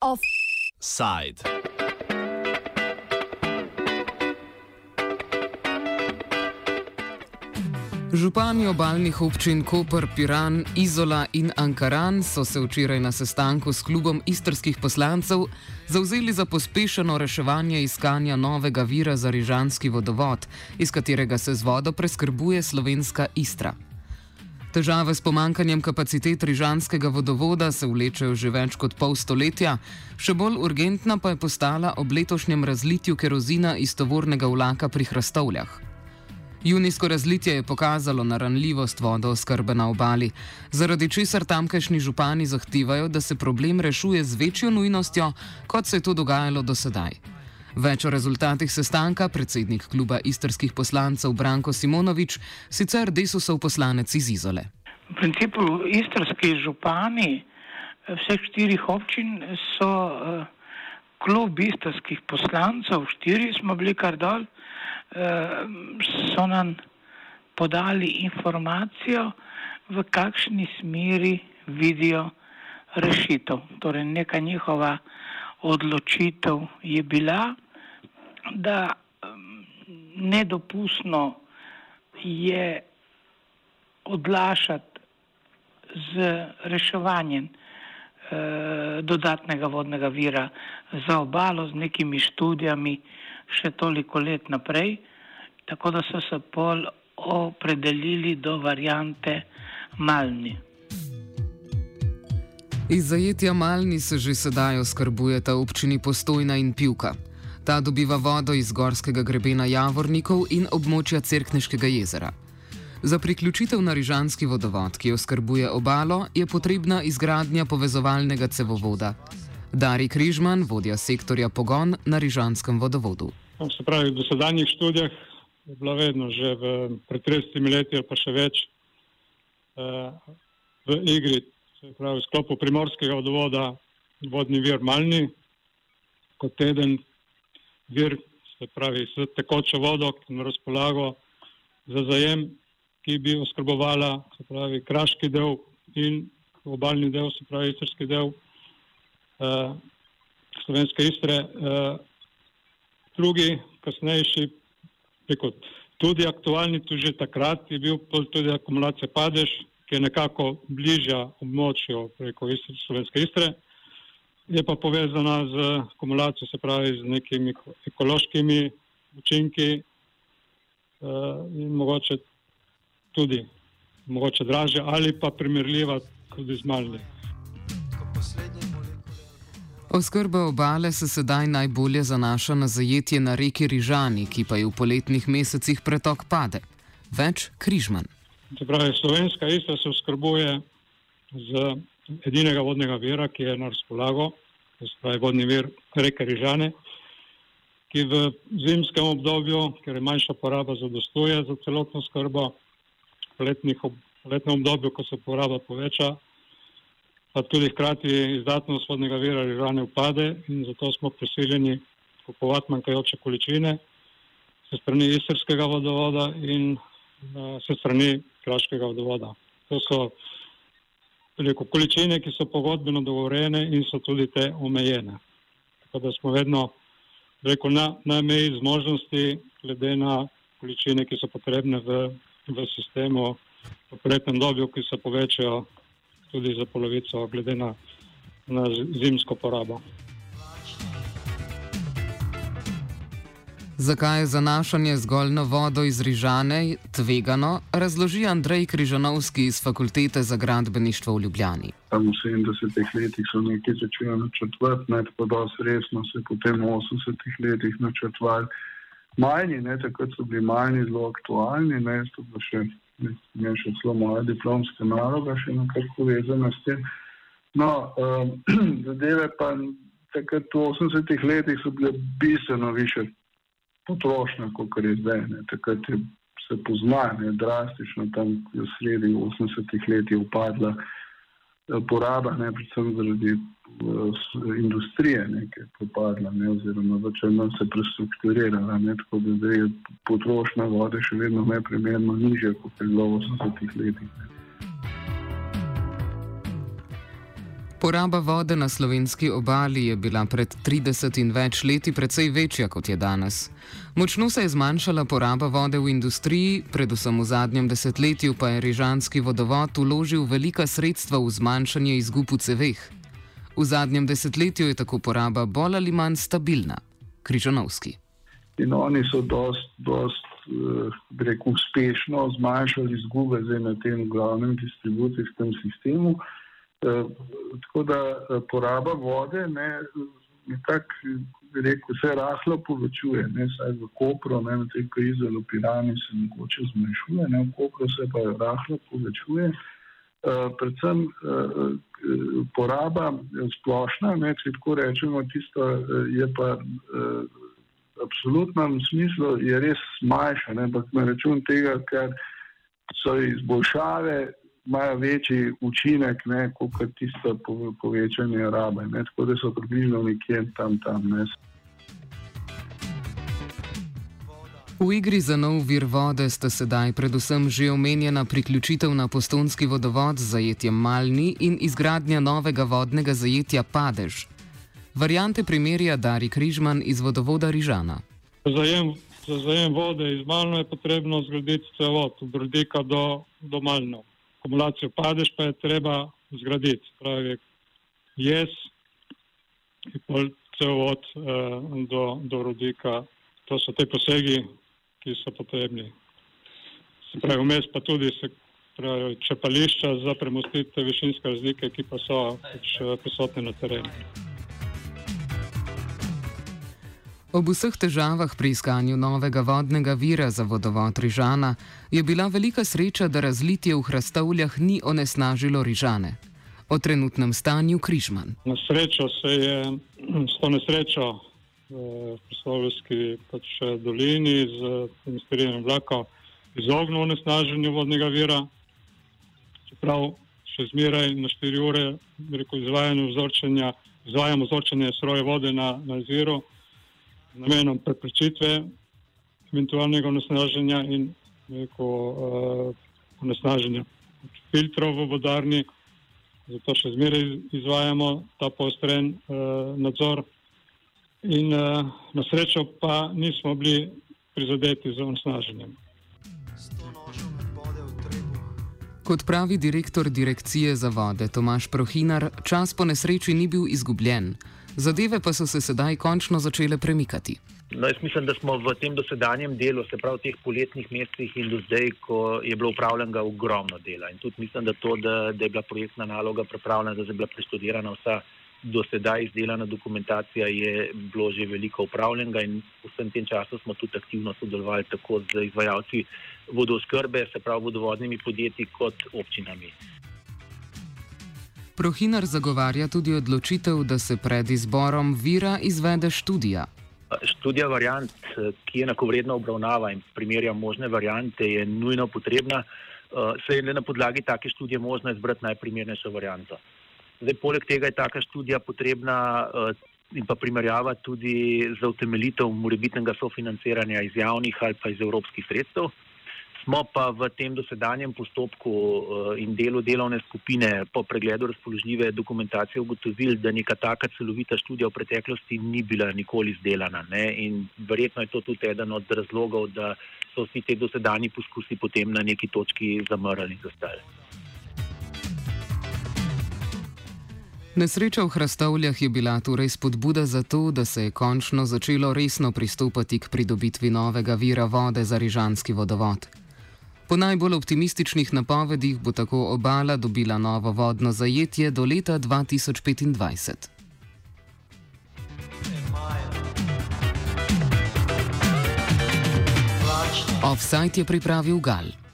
Offside. Župani obaljnih občin Koper, Piran, Izola in Ankaran so se včeraj na sestanku s klubom istrskih poslancev zauzeli za pospešeno reševanje iskanja novega vira za rižanski vodovod, iz katerega se z vodo preskrbuje slovenska Istra. Težave s pomankanjem kapacitet rižanskega vodovoda se vlečejo že več kot pol stoletja, še bolj urgentna pa je postala ob letošnjem razlitju kerozina iz tovornega vlaka pri Hrastovljah. Junijsko razlitje je pokazalo naranljivost vodooskrbe na obali, zaradi česar tamkajšnji župani zahtevajo, da se problem rešuje z večjo nujnostjo, kot se je to dogajalo do sedaj. Več o rezultatih sestanka predsednik kluba istrskih poslancev Branko Simonovič, sicer Desusov poslanec iz Izole. V principu istrski župani vseh štirih občin so uh, klub istrskih poslancev, štiri smo bili kar dol, so nam podali informacijo, v kakšni smeri vidijo rešitev. Torej, neka njihova odločitev je bila, da nedopustno je odlašati z reševanjem eh, dodatnega vodnega vira za obalo z nekimi študijami, še toliko let naprej, tako da so se pol opredelili do variante Malni. Iz zajetja Malni se že sedaj oskrbujeta občini Postojna in Pivka. Ta dobiva vodo iz gorskega grebena Javornikov in območja Cerkneškega jezera. Za priključitev na Rižanski vodovod, ki oskrbuje obalo, je potrebna izgradnja povezovalnega cevovoda. Dari Križman, vodja sektorja Pogon na Rižanskem vodovodu. No, se pravi, v dosedanjih študijah je bilo vedno že v pred 30 leti ali pa še več uh, v igri, se pravi, v sklopu primorskega vodovoda vodni vir Malni kot eden vir, se pravi, s tekočo vodo, ki na razpolago za zajem, ki bi oskrbovala, se pravi, kraški del in obaljni del, se pravi, istrski del uh, slovenske istre. Uh, drugi, kasnejši, preko, tudi aktualni, tudi že takrat je bil tudi akumulacija padež, ki je nekako bližja območju preko istre, slovenske istre. Je pa povezana z akumulacijo, se pravi z nekimi ekološkimi učinki uh, in mogoče tudi mogoče draže ali pa primerljiva tudi z malimi. Oskrba obale se sedaj najbolje zanaša na zajetje na reki Rižani, ki pa je v poletnih mesecih pretok pade. Več križman. Pravi, slovenska istra se oskrbuje z edinega vodnega vira, ki je na razpolago, to je vodni vir reke Rižane, ki v zimskem obdobju, ker je manjša poraba, zadostuje za celotno skrbo, v letnem obdobju, ko se poraba poveča, pa tudi hkrati izdatnost vodnega vira Rižane upade in zato smo prisiljeni kupovati manjkajoče količine se strani istrskega vodovoda in uh, se strani kraškega vodovoda. To so veliko količine, ki so pogodbeno dogovorene in so tudi te omejene. Tako da smo vedno rekel, na, na meji zmožnosti glede na količine, ki so potrebne v, v sistemu v poletnem dobju, ki se povečajo tudi za polovico, glede na, na zimsko porabo. Zakaj je zanašanje zgolj na vodo iz Rižane tvegano, razloži Andrej Križanovski iz Fakultete za gradbeništvo v Ljubljani. Tam v 70-ih letih so nekaj začeli načrtovati, ne tako dosti resno se potem v 80-ih letih načrtovali. Majni, ne, takrat so bili majni zelo aktualni, ne, to pa še je še celo moja diplomska naloga, še nekako povezana s tem. No, um, zadeve pa takrat v 80-ih letih so bile bistveno više potrošnje, kot je zdaj. Ne. Takrat je se poznaje, drastično tam v sredi 80-ih let je upadla poraba, ne, predvsem zaradi industrije, ne, ki je propadla, ne, oziroma več ali manj se prestrukturirala, ne, tako da je potrošnja vode še vedno neprimerno nižja, kot je bilo v 80-ih letih. Ne. Poraba vode na slovenski obali je bila pred 30 in več leti precej večja kot je danes. Močno se je zmanjšala poraba vode v industriji, predvsem v zadnjem desetletju pa je Rižanski vodovod uložil velika sredstva v zmanjšanje izgub v ceveh. V zadnjem desetletju je tako poraba bolj ali manj stabilna. Križanovski. In oni so dost, dost eh, rekel, uspešno zmanjšali izgube na tem glavnem distribucijskem sistemu. Eh, tako da eh, poraba vode ne, nekako rekel, se rahlo povečuje, ne saj v Kopru, ne na tej krizi v Pirani se mogoče zmanjšuje, ne v Kopru se pa rahlo povečuje. Uh, predvsem uh, poraba splošna, ne, če tako rečemo, tisto uh, je pa uh, absolutnem smislu res manjša, ampak na račun tega, ker so izboljšave imajo večji učinek, kot tisto povečanje rabe. Ne? Tako da so približno nekje tam tam. Ne? V igri za nov vir vode sta sedaj predvsem že omenjena priključitev na postonski vodovod z zajetjem Malni in izgradnja novega vodnega zajetja Padež. Variante primerja Dari Križman iz vodovoda Rižana. Zajem, za zajem vode iz Malno je potrebno zgraditi cevod od Brodika do, do Malno akumulacijo padeš, pa je treba zgraditi. Pravi, jaz in pol cel vod eh, do, do rodika. To so te posegi, ki so potrebni. Se pravi, vmes pa tudi se pravi, čepališča za premustiti višinske razlike, ki pa so pač, eh, prisotne na terenu. Ob vseh težavah pri iskanju novega vodnega vira za vodovod Rižana je bila velika sreča, da razlitje v hrastovljah ni onesnažilo Rižane. O trenutnem stanju Križman. Na srečo se je s to nesrečo v Poslovski pač dolini z inspiriranjem vlaka izognil onesnaženju vodnega vira. Čeprav še zmeraj na 4 ure izvajamo vzorčenje sroje vode na, na izviru namenom preprečitve eventualnega onesnaženja in neko uh, onesnaženja filtrov v vodarni. Zato še zmeraj izvajamo ta postren uh, nadzor. In uh, na srečo pa nismo bili prizadeti z onesnaženjem. Kot pravi direktor direkcije za vode Tomaš Prohinar, čas po nesreči ni bil izgubljen zadeve pa so se sedaj končno začele premikati. No, jaz mislim, da smo v tem dosedanjem delu, se pravi v teh poletnih mesecih in do zdaj, ko je bilo upravljenega ogromno dela. In tudi mislim, da to, da, da je bila projektna naloga pripravljena, da je bila prestudirana vsa do sedaj izdelana dokumentacija, je bilo že veliko upravljenega in v vsem tem času smo tudi aktivno sodelovali tako z izvajalci vodoskrbe, se pravi vodovodnimi podjetji kot občinami. Prohinar zagovarja tudi odločitev, da se pred izborom vira izvede študija. Študija variant, ki je enakovredna obravnava in primerja možne variante, je nujno potrebna. Se je le na podlagi take študije možno izbrati najprimernejšo varianto. Zdaj, poleg tega je taka študija potrebna in pa primerjava tudi za utemeljitev morebitnega sofinanciranja iz javnih ali pa iz evropskih sredstev. Smo pa v tem dosedanjem postopku eh, in delu delovne skupine po pregledu razpoložljive dokumentacije ugotovili, da neka taka celovita študija v preteklosti ni bila nikoli izdelana. Ne? In verjetno je to tudi eden od razlogov, da so vsi te dosedanji poskusi potem na neki točki zamrli in zastali. Nesreča v Hrastovljah je bila torej spodbuda za to, da se je končno začelo resno pristopati k pridobitvi novega vira vode za Rižanski vodovod. Po najbolj optimističnih napovedih bo tako obala dobila novo vodno zajetje do leta 2025. Offside je pripravil Gal.